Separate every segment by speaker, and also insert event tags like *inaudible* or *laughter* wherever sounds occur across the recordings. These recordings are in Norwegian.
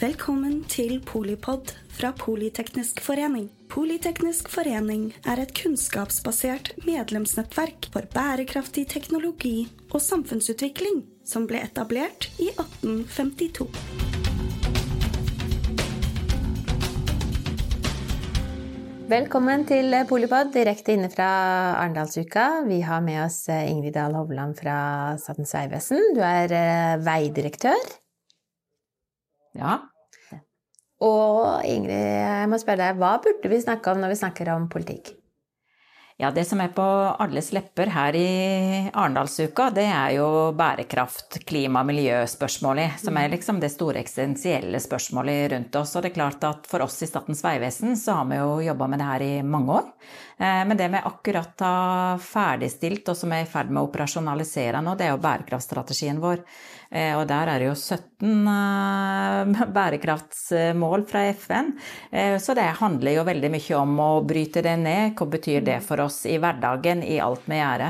Speaker 1: Velkommen til Polipod fra Politeknisk forening. Politeknisk forening er et kunnskapsbasert medlemsnettverk for bærekraftig teknologi og samfunnsutvikling som ble etablert i 1852.
Speaker 2: Velkommen til Polipod direkte inne fra Arendalsuka. Vi har med oss Ingrid Dahl Hovland fra Statens vegvesen. Du er eh, veidirektør.
Speaker 3: Ja.
Speaker 2: Og Ingrid, jeg må spørre deg, hva burde vi snakke om når vi snakker om politikk?
Speaker 3: Ja, det som er på alles lepper her i Arendalsuka, det er jo bærekraft, klima- og miljøspørsmålet, som er liksom det store eksistensielle spørsmålet rundt oss. Og det er klart at for oss i Statens vegvesen så har vi jo jobba med det her i mange år. Eh, men det vi akkurat har ferdigstilt, og som er i ferd med å operasjonalisere nå, det er jo bærekraftstrategien vår. Eh, og der er det jo 17 eh, *laughs* bærekraftsmål fra FN. Så det handler jo veldig mye om å bryte det ned. Hva betyr det for oss i hverdagen, i alt vi gjør?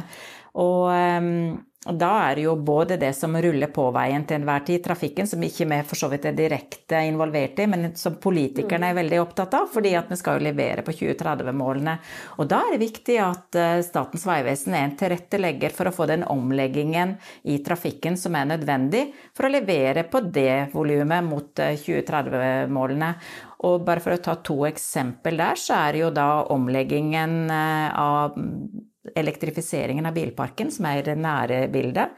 Speaker 3: Og og da er det jo både det som ruller på veien til enhver tid, trafikken, som ikke vi for så vidt er direkte involvert i, men som politikerne er veldig opptatt av, fordi at vi skal jo levere på 2030-målene. Og da er det viktig at Statens vegvesen er en tilrettelegger for å få den omleggingen i trafikken som er nødvendig for å levere på det volumet mot 2030-målene. Og bare for å ta to eksempel der, så er det jo da omleggingen av elektrifiseringen av bilparken, som er det nære bildet.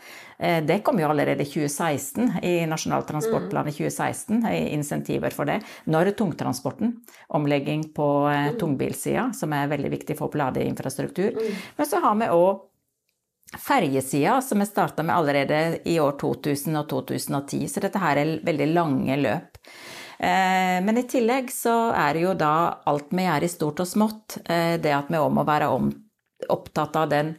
Speaker 3: Det kom jo allerede i 2016, i Nasjonal transportplan i 2016, insentiver for det. Nå er tungtransporten. Omlegging på tungbilsida, som er veldig viktig for ladeinfrastruktur. Men så har vi òg ferjesida, som vi starta med allerede i år 2000 og 2010. Så dette her er veldig lange løp. Men i tillegg så er det jo da alt vi gjør i stort og smått, det at vi òg må være om opptatt av den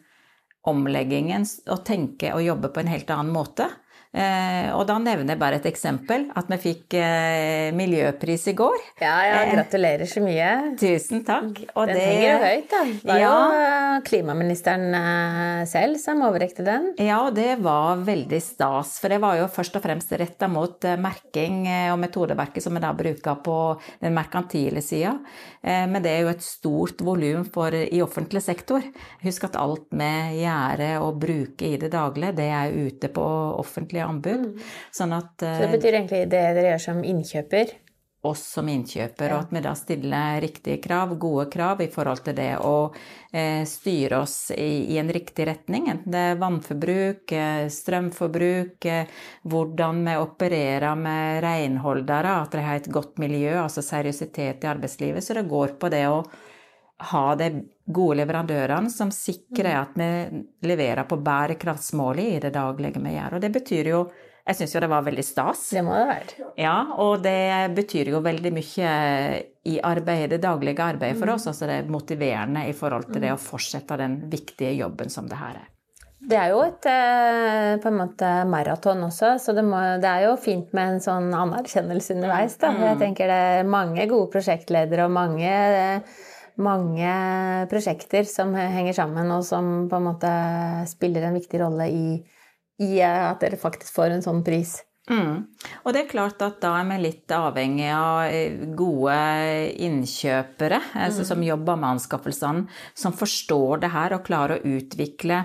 Speaker 3: omleggingen og tenke og jobbe på en helt annen måte. Eh, og da nevner jeg bare et eksempel. At vi fikk eh, miljøpris i går.
Speaker 2: Ja, ja, gratulerer så mye.
Speaker 3: Tusen takk.
Speaker 2: Og den det, henger jo høyt, da. Det var ja, jo klimaministeren selv som overrekte den.
Speaker 3: Ja, og det var veldig stas. For det var jo først og fremst retta mot merking og metodeverket som vi da bruker på den merkantile sida. Men det er jo et stort volum i offentlig sektor. Husk at alt vi gjør og bruker i det daglige, det er ute på offentlige anbud. Sånn at
Speaker 2: Så det betyr egentlig det dere gjør som innkjøper?
Speaker 3: Oss som innkjøper, og at vi da stiller riktige krav, gode krav, i forhold til det å eh, styre oss i, i, en riktig retning. Enten det er vannforbruk, eh, strømforbruk, eh, hvordan vi opererer med renholdere, at de har et godt miljø, altså seriøsitet i arbeidslivet. Så det går på det å ha de gode leverandørene som sikrer at vi leverer på bærekraftsmålet i det daglige vi gjør. Og det betyr jo Jeg syns jo det var veldig stas.
Speaker 2: Det må det være.
Speaker 3: Ja, og det betyr jo veldig mye i arbeidet, det daglige arbeidet for oss. Altså det er motiverende i forhold til det å fortsette den viktige jobben som det her er.
Speaker 2: Det er jo et på en måte maraton også, så det, må, det, er jo fint med en sånn anerkjennelse underveis. Da. Jeg tenker det er mange gode prosjektledere og mange mange prosjekter som henger sammen, og som på en måte spiller en viktig rolle i, i at dere faktisk får en sånn pris.
Speaker 3: Mm. Og det er klart at da er vi litt avhengig av gode innkjøpere altså mm. altså, som jobber med anskaffelsene, som forstår det her og klarer å utvikle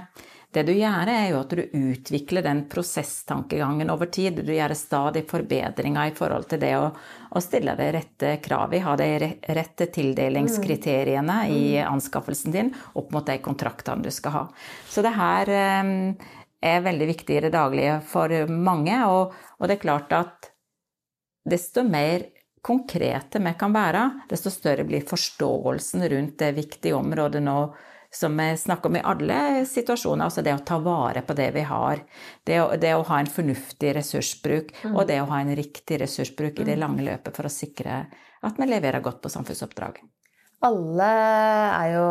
Speaker 3: det du gjør, er jo at du utvikler den prosesstankegangen over tid. Du gjør stadig forbedringer i forhold til det å, å stille de rette kravene, ha de rette tildelingskriteriene mm. i anskaffelsen din opp mot de kontraktene du skal ha. Så det her eh, er veldig viktig i det daglige for mange, og, og det er klart at desto mer konkrete vi kan være, desto større blir forståelsen rundt det viktige området nå som vi snakker om i alle situasjoner, altså det å ta vare på det vi har. Det å, det å ha en fornuftig ressursbruk, mm. og det å ha en riktig ressursbruk i det mm. lange løpet for å sikre at vi leverer godt på samfunnsoppdrag.
Speaker 2: Alle jo,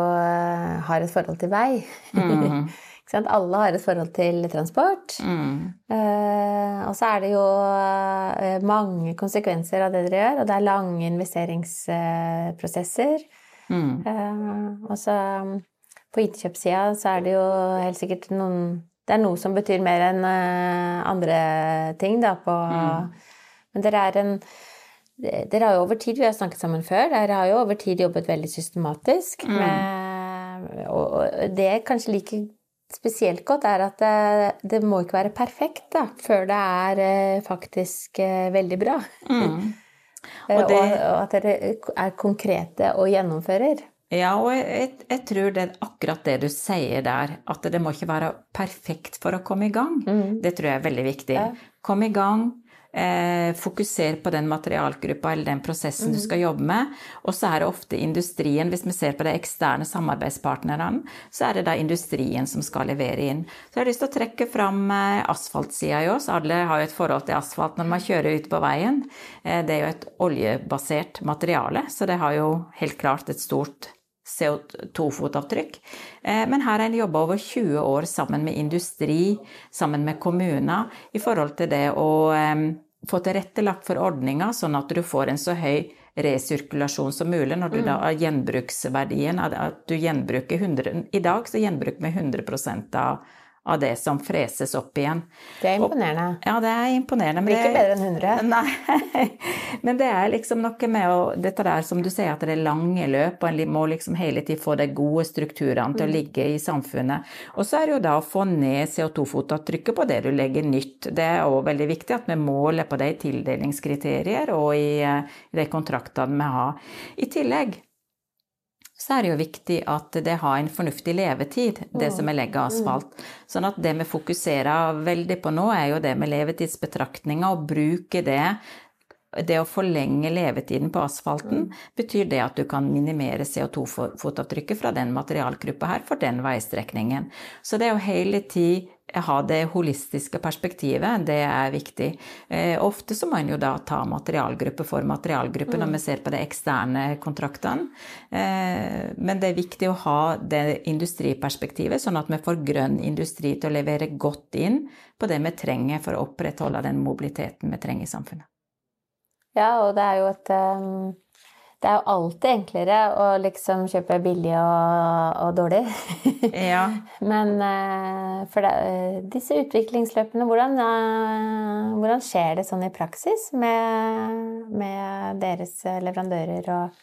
Speaker 2: har et forhold til vei. Mm. *laughs* Alle har et forhold til transport. Mm. Uh, og så er det jo uh, mange konsekvenser av det dere gjør, og det er lange investeringsprosesser. Mm. Uh, og så på innkjøpssida så er det jo helt sikkert noen Det er noe som betyr mer enn uh, andre ting, da, på mm. Men dere er en dere har jo over tid, vi har snakket sammen før, dere har jo over tid jobbet veldig systematisk mm. med Og det er kanskje liker spesielt godt, er at det, det, må ikke være perfekt da, før det er eh, faktisk eh, veldig bra. Mm. *laughs* Og, det, og, at dere er konkrete og gjennomfører.
Speaker 3: Ja, og jeg, jeg, tror det er akkurat det du sier der, at det må ikke være perfekt for å komme i gang. Mm. Det tror jeg er veldig viktig. Ja. Kom i gang, Eh, fokuser på den materialgruppa eller den prosessen du skal jobbe med. Og så er det ofte industrien, hvis vi ser på de eksterne samarbeidspartnerne, så er det da industrien som skal levere inn. Så jeg har lyst til å trekke fram eh, asfaltsida i oss. Alle har jo et forhold til asfalt når man kjører ut på veien. Eh, det er jo et oljebasert materiale, så det har jo helt klart et stort CO2-fotavtrykk. Eh, men her har en jobba over 20 år sammen med industri, sammen med kommuner, i forhold til det å få tilrettelagt for ordninger, sånn at du får en så høy resirkulasjon som mulig når du mm. da har gjenbruksverdien at du gjenbruker 100 I dag så gjenbruker vi 100% av av det som freses opp igjen.
Speaker 2: Det er imponerende.
Speaker 3: Og, ja, det er imponerende.
Speaker 2: Men ikke bedre enn 100. *laughs*
Speaker 3: Nei. Men det er liksom noe med å Dette der som du sier, at det er lange løp, og en må liksom hele tiden få de gode strukturene til å mm. ligge i samfunnet. Og så er det jo da å få ned CO2-fotavtrykket på det du legger nytt. Det er òg veldig viktig at vi måler på det i tildelingskriterier og i, eh, i de kontraktene vi har. I tillegg så er det jo viktig at det har en fornuftig levetid, det som er legget asfalt. Sånn at det vi fokuserer veldig på nå, er jo det med levetidsbetraktninger, og bruke det det å forlenge levetiden på asfalten betyr det at du kan minimere CO2-fotavtrykket fra den materialgruppa her for den veistrekningen. Så det å hele tid ha det holistiske perspektivet, det er viktig. Eh, ofte så må en jo da ta materialgruppe for materialgruppe mm. når vi ser på de eksterne kontraktene. Eh, men det er viktig å ha det industriperspektivet, sånn at vi får grønn industri til å levere godt inn på det vi trenger for å opprettholde den mobiliteten vi trenger i samfunnet.
Speaker 2: Ja, og det er jo et um det er jo alltid enklere å liksom kjøpe billig og, og dårlig.
Speaker 3: ja. *laughs*
Speaker 2: Men uh, for det, uh, disse utviklingsløpene, hvordan, uh, hvordan, skjer det sånn i praksis med, med deres leverandører og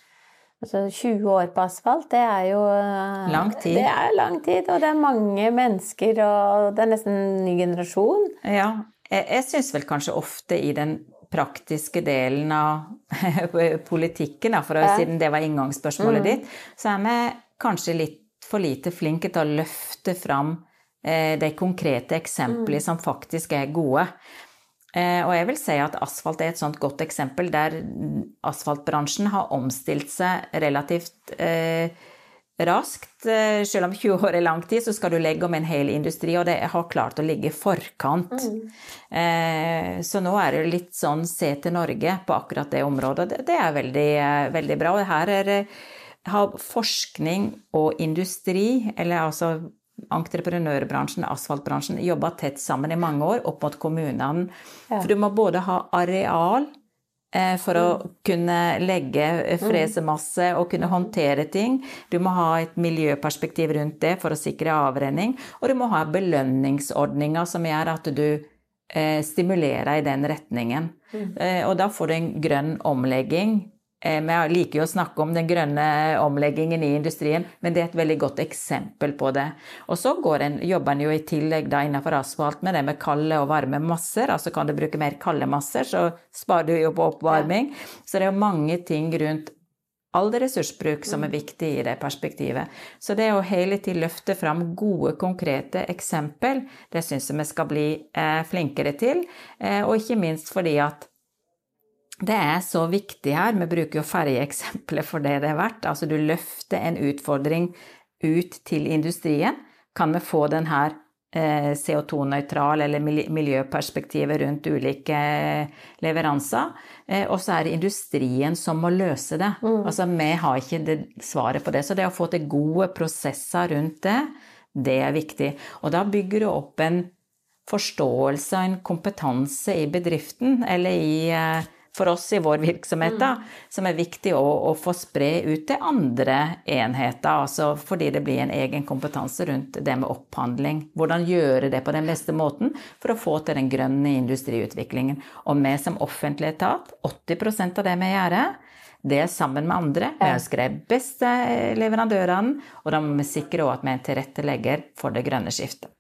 Speaker 2: altså 20 år på asfalt, det er jo
Speaker 3: Lang tid.
Speaker 2: Det er lang tid, og det er mange mennesker, og det er nesten en ny generasjon.
Speaker 3: Ja. Jeg, jeg syns vel kanskje ofte i den praktiske delen av *laughs* politikken, for å, ja. siden det var inngangsspørsmålet mm. ditt, så er vi kanskje litt for lite flinke til å løfte fram eh, de konkrete eksemplene mm. som faktisk er gode. Eh, og jeg vil si at asfalt er et sånt godt eksempel der asfaltbransjen har omstilt seg relativt eh, raskt. Eh, selv om 20 år er lang tid, så skal du legge om en hel industri, og det har klart å ligge i forkant. Mm. Eh, så nå er det litt sånn se til Norge på akkurat det området. Det, det er veldig, eh, veldig, bra. Og her er, har forskning og industri, eller altså entreprenørbransjen, asfaltbransjen, jobba tett sammen i mange år opp mot kommunene. Ja. For du må både ha areal for å mm. kunne legge eh, mm. fresemasse og kunne håndtere ting. Du må ha et miljøperspektiv rundt det for å sikre avrenning. Og du må ha belønningsordninger som gjør at du eh, stimulerer i den retningen. Mm. Og da får du en grønn omlegging Eh, vi liker jo å snakke om den grønne omleggingen i industrien, men det er et veldig godt eksempel på det. Og så en, jobber en jo i tillegg da innenfor asfalt med det med kalde og varme masser. Altså kan du bruke mer kalde masser, så sparer du jo på oppvarming. Så det er jo mange ting rundt all ressursbruk som er viktig i det perspektivet. Så det å hele tiden løfte fram gode, konkrete eksempel, det syns jeg vi skal bli eh, flinkere til. Eh, og ikke minst fordi at det er så viktig her. Vi bruker jo ferjeeksempelet for det det er verdt. Altså du løfter en utfordring ut til industrien. Kan vi få den her eh, CO2-nøytral eller miljøperspektivet rundt ulike eh, leveranser. Eh, og så er det industrien som må løse det. Mm. Altså vi har ikke det, svaret på det. Så det å få til gode prosesser rundt det, det er viktig. Og da bygger du opp en forståelse og en kompetanse i bedriften eller i for oss i vår virksomhet, da, som er viktig å, å få spre ut til andre enheter. Altså fordi det blir en egen kompetanse rundt det med opphandling. Hvordan gjøre det på den beste måten for å få til den grønne industriutviklingen. Og vi som offentlig etat, 80% av det vi gjør, det er sammen med andre. Vi ønsker de beste leverandørene, og da må vi sikre at vi er en tilrettelegger for det grønne skiftet.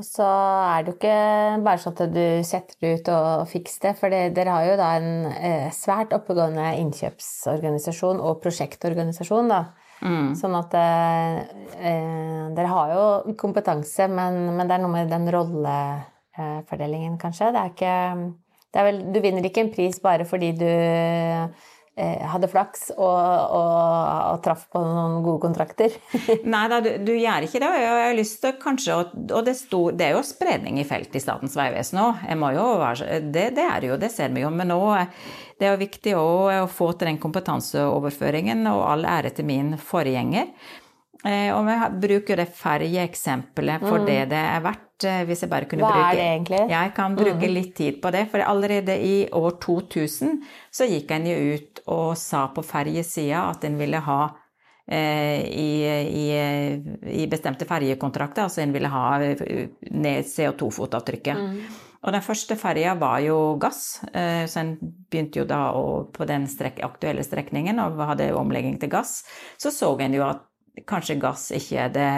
Speaker 2: Og så er det jo ikke bare sånn at du setter det ut og fikser det, for dere har jo da en eh, svært oppegående innkjøpsorganisasjon og prosjektorganisasjon, da. Mm. Sånn at eh, eh, dere har jo kompetanse, men, men, det er noe med den rollefordelingen, kanskje. Det er ikke det er vel, Du vinner ikke en pris bare fordi du Eh, hadde flaks og, og, og, traff på noen gode kontrakter. *laughs*
Speaker 3: Nei da, du, du, gjør ikke det. Og jeg har lyst til kanskje Og det, sto, det er jo spredning i felt i Statens vegvesen òg. Det, det, er jo, det ser vi jo. Men nå det er jo viktig å, å få til den kompetanseoverføringen, og all ære til min forgjenger. Eh, og vi bruker det ferjeeksempelet for mm. det det er verdt. Eh, hvis jeg bare kunne
Speaker 2: Hva
Speaker 3: bruke
Speaker 2: er det egentlig?
Speaker 3: Jeg kan bruke mm. litt tid på det. For allerede i år 2000 så gikk en jo ut og sa på ferjesida at en ville ha eh, i, i, i, bestemte ferjekontrakter, altså en ville ha ned CO2-fotavtrykket. Mm. Og den første ferja var jo gass, så en begynte jo da å, på den strek, aktuelle strekningen og hadde omlegging til gass. Så så en jo at kanskje gass ikke er det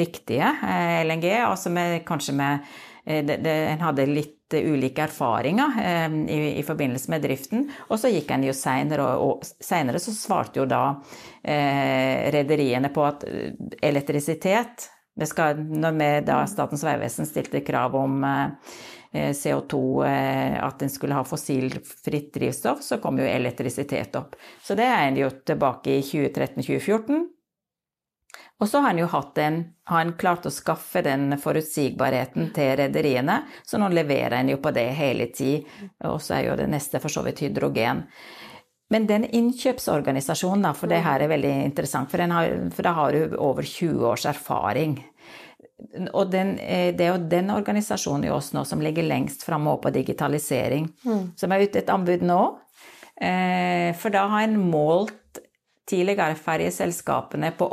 Speaker 3: riktige eh, LNG. Altså med, kanskje med eh, det, det, En hadde litt ulike erfaringer eh, i, i, forbindelse med driften. Og så gikk en jo seinere, og, og seinere så svarte jo da eh, rederiene på at elektrisitet skal, Når vi da Statens vegvesen stilte krav om eh, CO2, at en skulle ha fossilfritt drivstoff, så kom jo elektrisitet opp. Så det er en jo tilbake i 2013-2014. Og så har han en, har han klart å skaffe den forutsigbarheten til rederiene, så nå leverer han jo på det hele tid. Og så er jo det neste for så vidt hydrogen. Men den innkjøpsorganisasjonen, da, for det her er veldig interessant, for, har, for da har du over 20 års erfaring. Og den, eh, det er jo den organisasjonen i oss nå som ligger lengst framme på digitalisering, mm. som er ute et anbud nå. Eh, for da har en målt tidligere ferjeselskapene på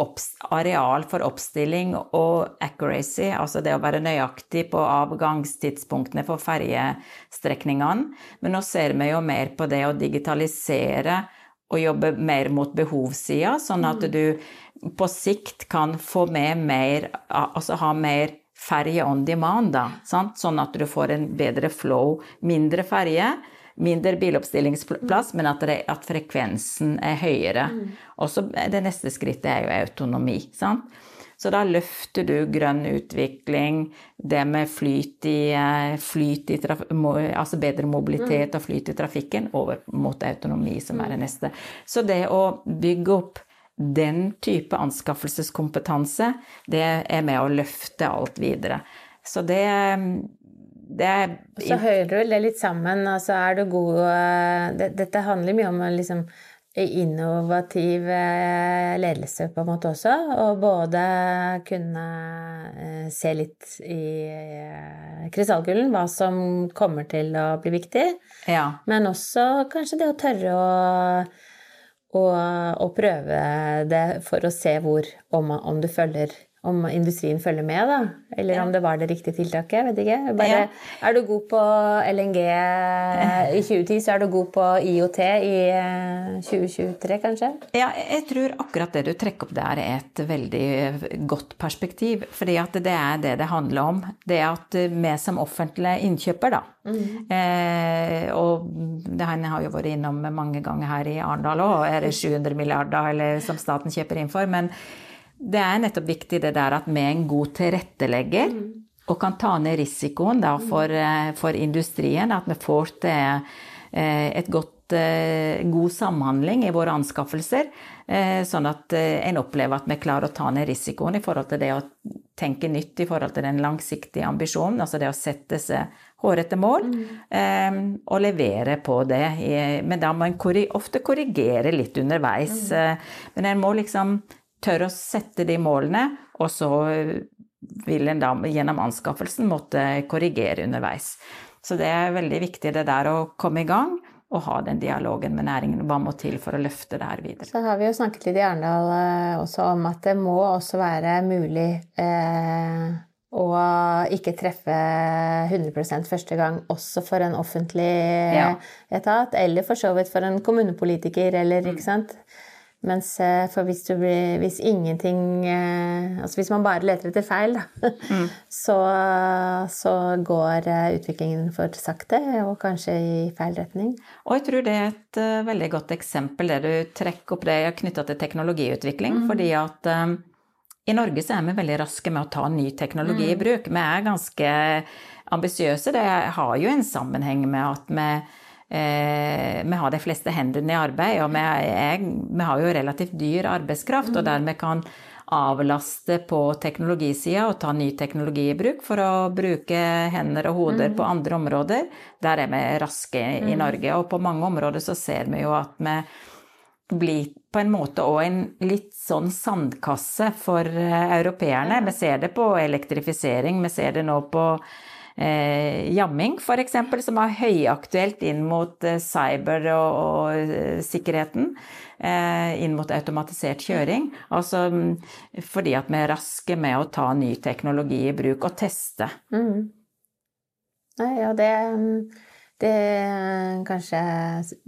Speaker 3: areal for oppstilling og accuracy, altså det å være nøyaktig på avgangstidspunktene for ferjestrekningene. Men nå ser vi jo mer på det å digitalisere og jobbe mer mot behovssida, sånn at mm. du på sikt kan få med mer Altså ha mer ferje on demand, da. Sant? Sånn at du får en bedre flow, mindre ferje mindre biloppstillingsplass, men at, det, at frekvensen er høyere. Mm. Og så det neste skrittet er jo autonomi. sant? Så da løfter du grønn utvikling, det med flyt i, eh, flyt i altså bedre mobilitet mm. og flyt i trafikken, over mot autonomi, som er det mm. neste. Så det å bygge opp den type anskaffelseskompetanse, det er med å løfte alt videre. Så det,
Speaker 2: det Så hører du det litt sammen. Altså er du god det, Dette handler mye om liksom innovativ eh, ledelse på en måte også. Og både kunne eh, se litt i eh, krystallkulen hva som kommer til å bli viktig.
Speaker 3: Ja.
Speaker 2: Men også kanskje det å tørre å, å, å prøve det for å se hvor om, om du følger om industrien følger med, da. Eller ja. om det var det riktige tiltaket. jeg vet ikke. Bare, ja. Er du god på LNG i 2010, så er du god på IOT i 2023, kanskje?
Speaker 3: Ja, jeg tror akkurat det du trekker opp der, er et veldig godt perspektiv. fordi at det er det det handler om. Det er at vi som offentlig innkjøper, da mm. eh, Og det her har jo vært innom mange ganger her i Arendal òg, er det 700 milliarder eller, som staten kjøper inn for. men det er nettopp viktig det der at er en god tilrettelegger mm. og kan ta ned risikoen da, for, eh, for, industrien. At vi får til eh, et godt, eh, god samhandling i våre anskaffelser. Sånn at en opplever at vi klarer å ta ned risikoen i forhold til det å tenke nytt i forhold til den langsiktige ambisjonen. Altså det å sette seg hårete mål mm. og levere på det. Men da må en ofte korrigere litt underveis. Mm. Men en må liksom tør å sette de målene, og så vil en da gjennom anskaffelsen måtte korrigere underveis. Så det er veldig viktig det der å komme i gang. og ha den dialogen med næringen. Hva må til for å løfte det her videre?
Speaker 2: Så har vi jo snakket litt i Arendal eh, også om at det må også være mulig eh, å ikke treffe 100% første gang også for en offentlig ja. etat, eller for så vidt for en kommunepolitiker, eller ikke sant. Mens eh, for hvis, blir, hvis ingenting eh, Altså hvis man bare leter etter feil, da, mm. *laughs* så, så, går eh, utviklingen for sakte, og kanskje i feil retning.
Speaker 3: Og jeg tror det er et veldig godt eksempel, det du trekker opp det knytta til teknologiutvikling. Mm. Fordi at um, i Norge så er vi veldig raske med å ta ny teknologi mm. i bruk. Vi er ganske ambisiøse. Det har jo en sammenheng med at vi vi har de fleste hendene i arbeid, og vi, er, vi har jo relativt dyr arbeidskraft, og dermed kan avlaste på teknologisida og ta ny teknologi i bruk for å bruke hender og hoder mm. på andre områder. Der er vi raske i mm. Norge, og på mange områder så ser vi jo at vi blir på en måte òg en litt sånn sandkasse for eh, europeerne. Vi ser det på elektrifisering, vi ser det nå på eh, jamming, f.eks., som er høyaktuelt inn mot eh, cyber og, og eh, sikkerheten. Eh, inn mot automatisert kjøring. Altså mm, fordi at vi er raske med å ta ny teknologi i bruk og teste. Mm.
Speaker 2: Nei, ja, det det kanskje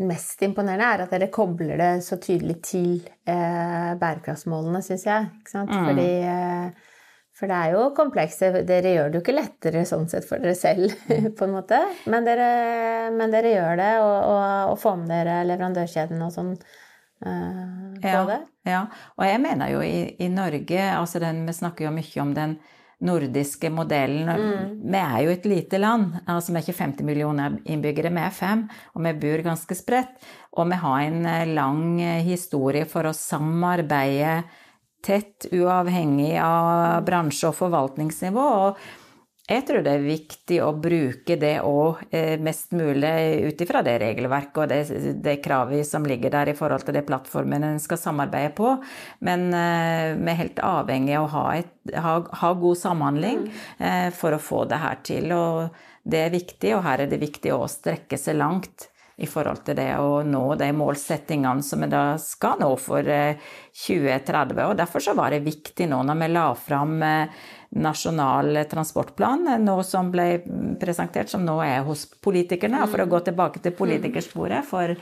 Speaker 2: mest imponerende er at dere kobler det så tydelig til eh, bærekraftsmålene, syns jeg. Mm. Fordi eh, for det er jo komplekse Dere gjør det jo ikke lettere sånn sett for dere selv, *laughs* på en måte. Men dere, men dere gjør det, og, og, og får med dere leverandørkjeden og sånn uh, på
Speaker 3: ja,
Speaker 2: det.
Speaker 3: Ja, og jeg mener jo i, i Norge altså den, Vi snakker jo mye om den nordiske modellen. Mm. Vi er jo et lite land. altså Vi er ikke 50 millioner innbyggere, vi er fem. Og vi bor ganske spredt. Og vi har en eh, lang historie for å samarbeide tett, uavhengig av bransje- og forvaltningsnivå. og jeg tror det er viktig å bruke det òg eh, mest mulig ut ifra det regelverket og det, det, kravet som ligger der i forhold til det plattformen en skal samarbeide på. Men eh, vi er helt avhengig av å ha, et, ha, ha god samhandling mm. eh, for å få det her til. Og det er viktig, og her er det viktig å strekke seg langt i forhold til det å nå de målsettingene som vi da skal nå for 2030. Eh, og Derfor så var det viktig nå når vi la fram eh, Nasjonal transportplan, eh, nå som ble presentert, som nå er hos politikerne, for å gå tilbake til politikersporet for,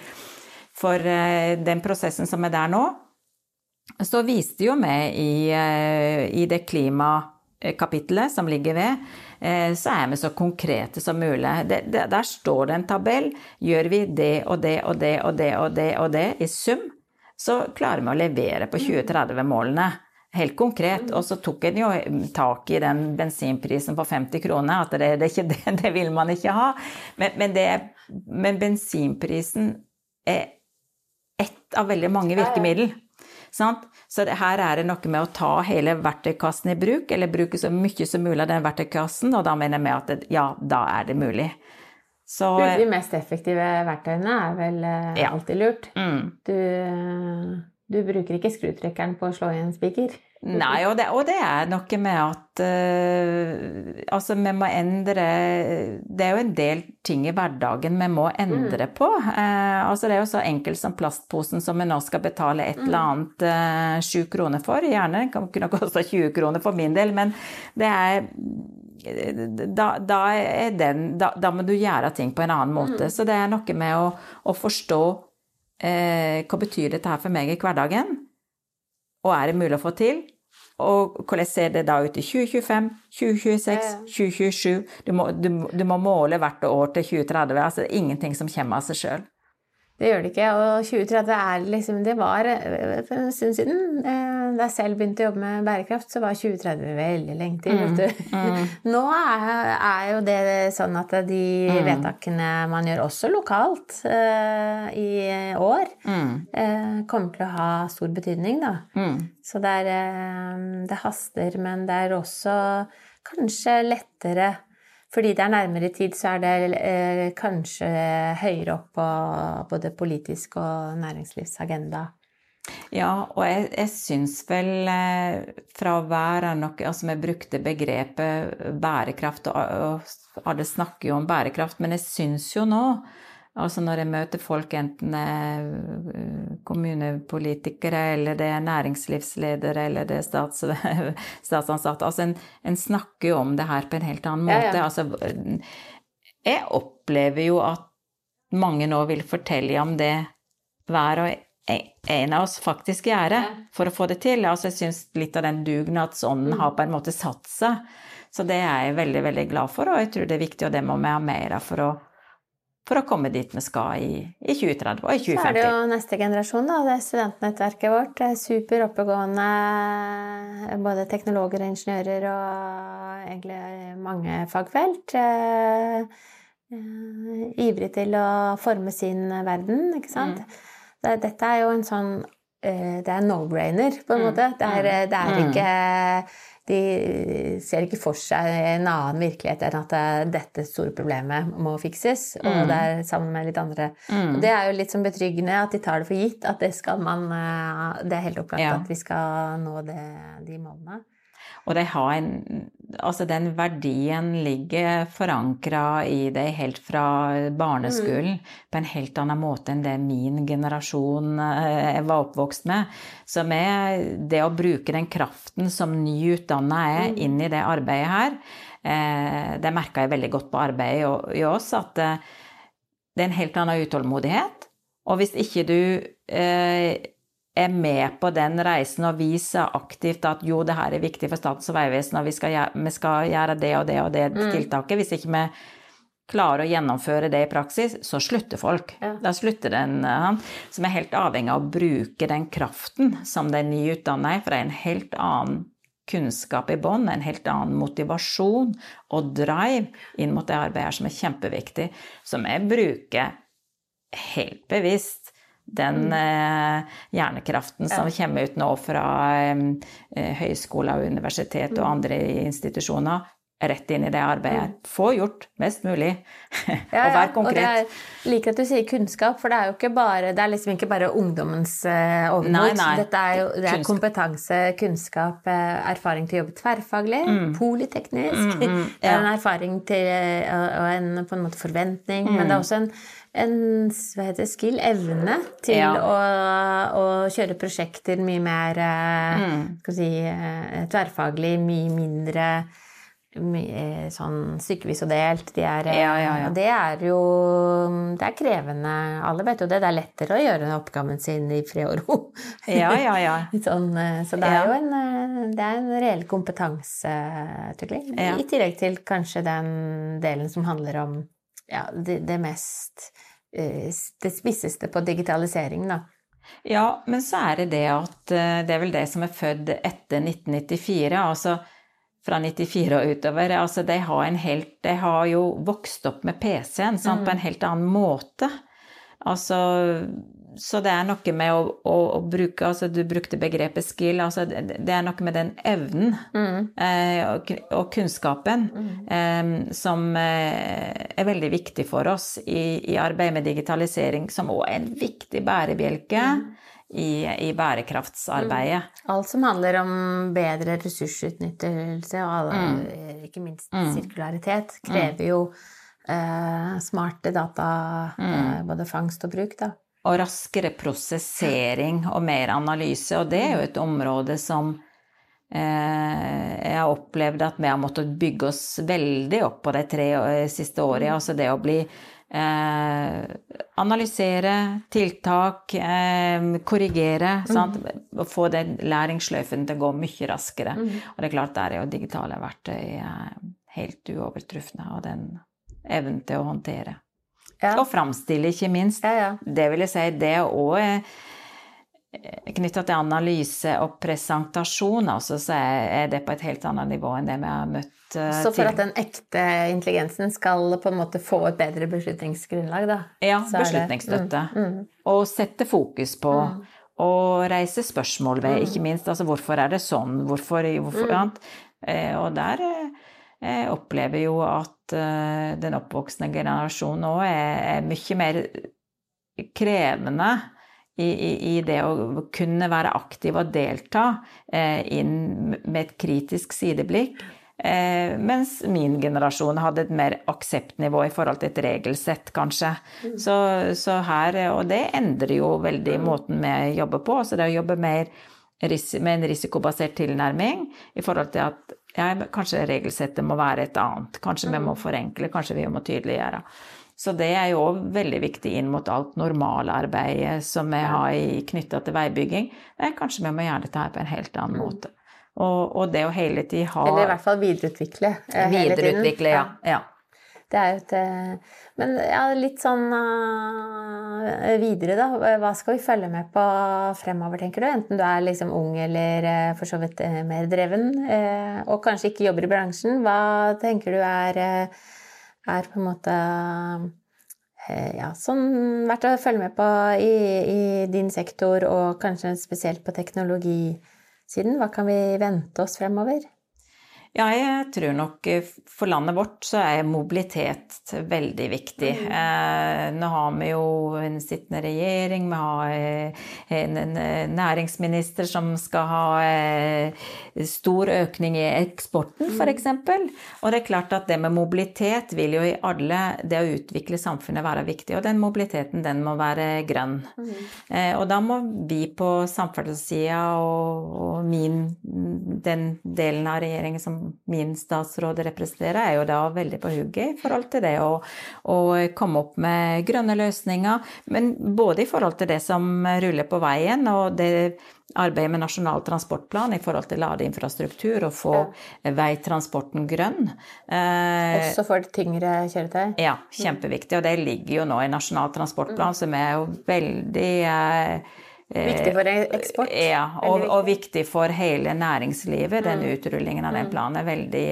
Speaker 3: for den prosessen som er der nå, så viste jo vi i, i det klimakapitlet som ligger ved, Eh, så er vi så konkrete som mulig. Der står det en tabell. Gjør vi det og det og det og det og det og det i sum, så klarer vi å levere på 2030-målene. Helt konkret. Og så tok en jo tak i den bensinprisen på 50 kroner. At det, det, det, *laughs* det vil man ikke ha. Men, men, men bensinprisen er ett av veldig mange virkemiddel. Sant? Så her er det noe med å ta hele verktøykassen i bruk, eller bruke så mye som mulig av den verktøykassen, og da mener jeg med at ja, da er det mulig.
Speaker 2: Så, de mest effektive verktøyene er vel eh, alltid lurt. Mm. Du, du, bruker ikke skrutrekkeren på å slå i en spiker?
Speaker 3: Nei, og det, og det, er noe med at uh, Altså, vi må endre Det er jo en del ting i hverdagen vi må endre mm. på. Uh, altså, det er jo så enkelt som plastposen som vi nå skal betale et mm. eller annet eh, sju uh, kroner for. Gjerne kan kunne koste 20 kroner for min del, men det er da, da, den, da, da, må du gjøre ting på en annen måte. Mm. Så det er noe med å, å forstå hva betyr dette her for meg i hverdagen, og er det mulig å få til? Og hvordan ser det da ut i 2025, 2026, 2027? Du må, du, du må måle hvert år til 2030. Altså det er ingenting som kommer av seg sjøl.
Speaker 2: Det gjør det ikke. Og 2030 er liksom Det var eh, for en stund siden. Eh, da jeg selv begynte å jobbe med bærekraft, så var 2030 veldig lenge til. Mm, mm. *laughs* Nå er, er, jo det sånn at de mm. vedtakene man gjør også lokalt uh, i år, uh, kommer til å ha stor betydning, da. Mm. Så det, er, uh, det haster, men det er også kanskje lettere fordi det er nærmere tid, så er det eh, kanskje høyere opp på både politisk og næringslivsagenda.
Speaker 3: Ja, og jeg, jeg syns vel eh, fra å være noe Altså, vi brukte begrepet bærekraft, og, og alle snakker jo om bærekraft, men jeg syns jo nå Altså når jeg møter folk, enten det er eh, kommunepolitikere, eller det er næringslivsledere, eller det er stats, *laughs* statsansatte Altså en, en, snakker jo om det her på en helt annen måte. Ja, ja. Altså, jeg opplever jo at mange nå vil fortelle om det hver og en av oss faktisk gjør for å få det til. Altså jeg syns litt av den dugnadsånden mm. har på en måte satt seg. Så det er jeg veldig, veldig glad for, og jeg tror det er viktig, og det må vi ha mer av for å, for å komme dit vi skal i, i 2030 og i 2050.
Speaker 2: Så er det jo neste generasjon, da. Det er studentnettverket vårt. Det er super oppegående både teknologer og ingeniører og egentlig mange fagfelt. Eh, eh, ivrig til å forme sin verden, ikke sant. Mm. Dette er jo en sånn eh, Det er no-brainer, på en mm. måte. Det er, mm. det er mm. ikke de ser ikke for seg en annen virkelighet enn at eh, dette store problemet må fikses. Og mm. det er sammen med litt andre. Mm. Det er jo litt sånn betryggende at de tar det for gitt at det skal man eh, Det er helt opplagt ja. at vi skal nå det, de målene.
Speaker 3: Og de har en Altså, den verdien ligger forankra i dem helt fra barneskolen mm. på en helt annen måte enn det min generasjon eh, var oppvokst med. Så med det å bruke den kraften som nyutdanna er, mm. inn i det arbeidet her, eh, det merka jeg veldig godt på arbeidet i oss, at eh, det er en helt annen utålmodighet. Og hvis ikke du er med på den reisen og viser aktivt at jo, det her er viktig for Statens vegvesen, og vi skal, gjøre, vi skal, gjøre, det og det og det mm. tiltaket. Hvis ikke vi klarer å gjennomføre det i praksis, så slutter folk. Ja. Da slutter den han. Som er helt avhengig av å bruke den kraften som den nyutdanna er, for det er en helt annen kunnskap i bånn, en helt annen motivasjon og drive inn mot det arbeidet her som er kjempeviktig, som jeg bruker helt bevisst den mm. eh, hjernekraften som kommer ut nå fra eh, høyskoler og universitet og mm. andre institusjoner, rett inn i det arbeidet. Mm. Få gjort mest mulig, *laughs* ja, og vær konkret. Ja, og
Speaker 2: det er, liker at du sier kunnskap, for det er jo ikke bare, det er liksom ikke bare ungdommens eh, overmot. Dette er jo det er kompetanse, kunnskap, uh, erfaring til å jobbe tverrfaglig, mm. politeknisk. Mm, mm, *laughs* ja. en erfaring til, uh, og en på en måte forventning, men det er også en en hva heter det, skill, evne, til ja. å, å, kjøre prosjekter mye mer mm. skal si, eh, tverrfaglig, mye mindre mye, eh, sånn stykkevis og delt. De er, ja, ja, ja. Det er jo Det er krevende. Alle vet jo det. Det er lettere å gjøre oppgaven sin i fred og ro.
Speaker 3: Ja, ja, ja. *laughs*
Speaker 2: sånn, eh, så det er jo en, det er en reell kompetanseutvikling. I tillegg til kanskje den delen som handler om ja, det, det, mest eh, Det spisseste på digitalisering, da.
Speaker 3: Ja, men så er det det at eh, det er vel det som er født etter 1994, altså fra 94 og utover. Altså de har, en helt, de har jo vokst opp med PC-en mm. på en helt annen måte. Altså så det er noe med å, å, å, bruke altså Du brukte begrepet skill. altså Det, det er noe med den evnen mm. eh, og, og, kunnskapen mm. eh, som eh, er veldig viktig for oss i, i arbeidet med digitalisering, som òg er en viktig bærebjelke. Mm. I, i, bærekraftsarbeidet.
Speaker 2: Mm. Alt som handler om bedre ressursutnyttelse og alle, mm. ikke minst mm. sirkularitet, krever jo eh, smarte data, eh, både fangst og bruk. da
Speaker 3: og raskere prosessering og mer analyse. Og det er jo et område som eh, jeg har opplevd at vi har måttet bygge oss veldig opp på de tre eh, siste årene. Altså det å bli eh, Analysere tiltak, eh, korrigere. Mm. Og få den læringssløyfen til å gå mye raskere. Mm. Og det er klart, der er jo digitale verktøy eh, helt uovertrufne. Og den evnen til å håndtere. Ja. Og framstille, ikke minst. Ja, ja. Det vil jeg si, det òg er knytta til analyse og presentasjon, altså, så er det på et helt annet nivå enn det vi har møtt
Speaker 2: tidligere. Så for at den ekte intelligensen skal på en måte få et bedre beslutningsgrunnlag, da?
Speaker 3: Ja, beslutningsstøtte. Mm, mm. Og sette fokus på. Mm. Og reise spørsmål ved, ikke mm. minst. Altså hvorfor er det sånn? Hvorfor, hvorfor mm. eh, Og der eh, jeg opplever jo at uh, den oppvoksende generasjonen nå er, er, mye mer krevende i, i, i, det å kunne være aktiv og delta uh, inn med et kritisk sideblikk Eh, mens min generasjon hadde et mer akseptnivå i forhold til et regelsett, kanskje. Mm. Så, så, her, Og det endrer jo veldig måten vi jobber på. Så det å jobbe mer med en risikobasert tilnærming i forhold til at ja, kanskje regelsettet må være et annet. Kanskje vi må mm. forenkle, kanskje vi må tydeliggjøre. Så det er jo veldig viktig inn mot alt normalarbeidet som vi har knytta til veibygging. Nei, kanskje vi må gjøre dette her på en helt annen mm. måte. Og, og det å hele tiden ha
Speaker 2: Eller i hvert fall videreutvikle.
Speaker 3: Eh, videreutvikle, ja. ja.
Speaker 2: Det er jo et eh, Men ja, litt sånn uh, videre, da. Hva skal vi følge med på fremover, tenker du? Enten du er liksom ung eller uh, for så vidt mer dreven, og kanskje ikke jobber i bransjen. Hva tenker du er, er på en måte ja, sånn verdt å følge med på i, i din sektor, og kanskje spesielt på teknologisiden? Hva kan vi vente oss fremover?
Speaker 3: Ja, jeg tror nok eh, for landet vårt så er mobilitet veldig viktig. Mm. Eh, nå har vi jo en sittende regjering, vi har eh, en, en, næringsminister som skal ha eh, stor økning i eksporten, mm. f.eks. Og det er klart at det med mobilitet vil jo i alle det å utvikle samfunnet være viktig. Og den mobiliteten, den må være grønn. Mm. Eh, og da må vi på samferdselssida og, og min, den delen av regjeringen som min statsråd representerer, er jo da veldig på hugget i forhold til det å, å, komme opp med grønne løsninger. Men både i forhold til det som ruller på veien, og det arbeidet med Nasjonal transportplan i forhold til ladeinfrastruktur og få ja. veitransporten grønn.
Speaker 2: Eh, Også for tyngre kjøretøy?
Speaker 3: Ja, kjempeviktig. Og det ligger jo nå i Nasjonal transportplan, mm. som er jo veldig eh,
Speaker 2: Viktig for eksport?
Speaker 3: Ja, og, og, viktig for hele næringslivet. Den mm. utrullingen av den mm. planen er veldig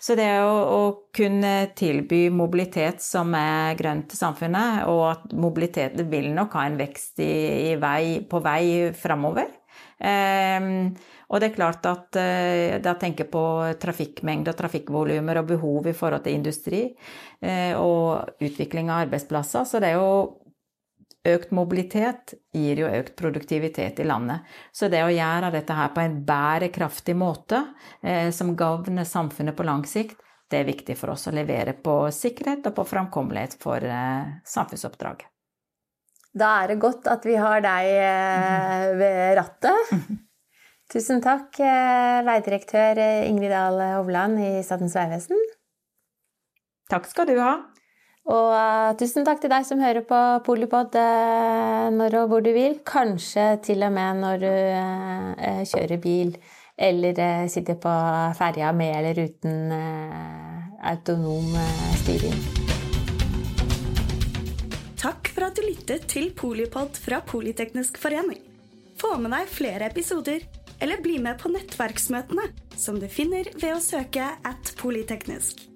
Speaker 3: Så det å, å, kunne tilby mobilitet som er grønt til samfunnet, og at mobilitet vil nok ha en vekst i, i vei, på vei framover. Um, og det er klart at uh, da tenker på trafikkmengde og trafikkvolumer og behov i forhold til industri uh, og utvikling av arbeidsplasser. Så det er jo Økt mobilitet gir jo økt produktivitet i landet. Så det å gjøre dette her på en bærekraftig måte, eh, som gagner samfunnet på lang sikt, det er viktig for oss å levere på sikkerhet og på framkommelighet for eh, samfunnsoppdraget.
Speaker 2: Da er det godt at vi har deg eh, ved rattet. *laughs* Tusen takk, eh, veidirektør Ingrid Dahl Hovland i Statens vegvesen.
Speaker 3: Takk skal du ha.
Speaker 2: Og uh, tusen takk til deg som hører på Polipod uh, når og hvor du vil. Kanskje til og med når du uh, kjører bil eller sitter på ferja med eller uten autonom styring.
Speaker 1: Takk for at du lyttet til Polipod fra Politeknisk forening. Få med deg flere episoder, eller bli med på nettverksmøtene, som du finner ved å søke at polyteknisk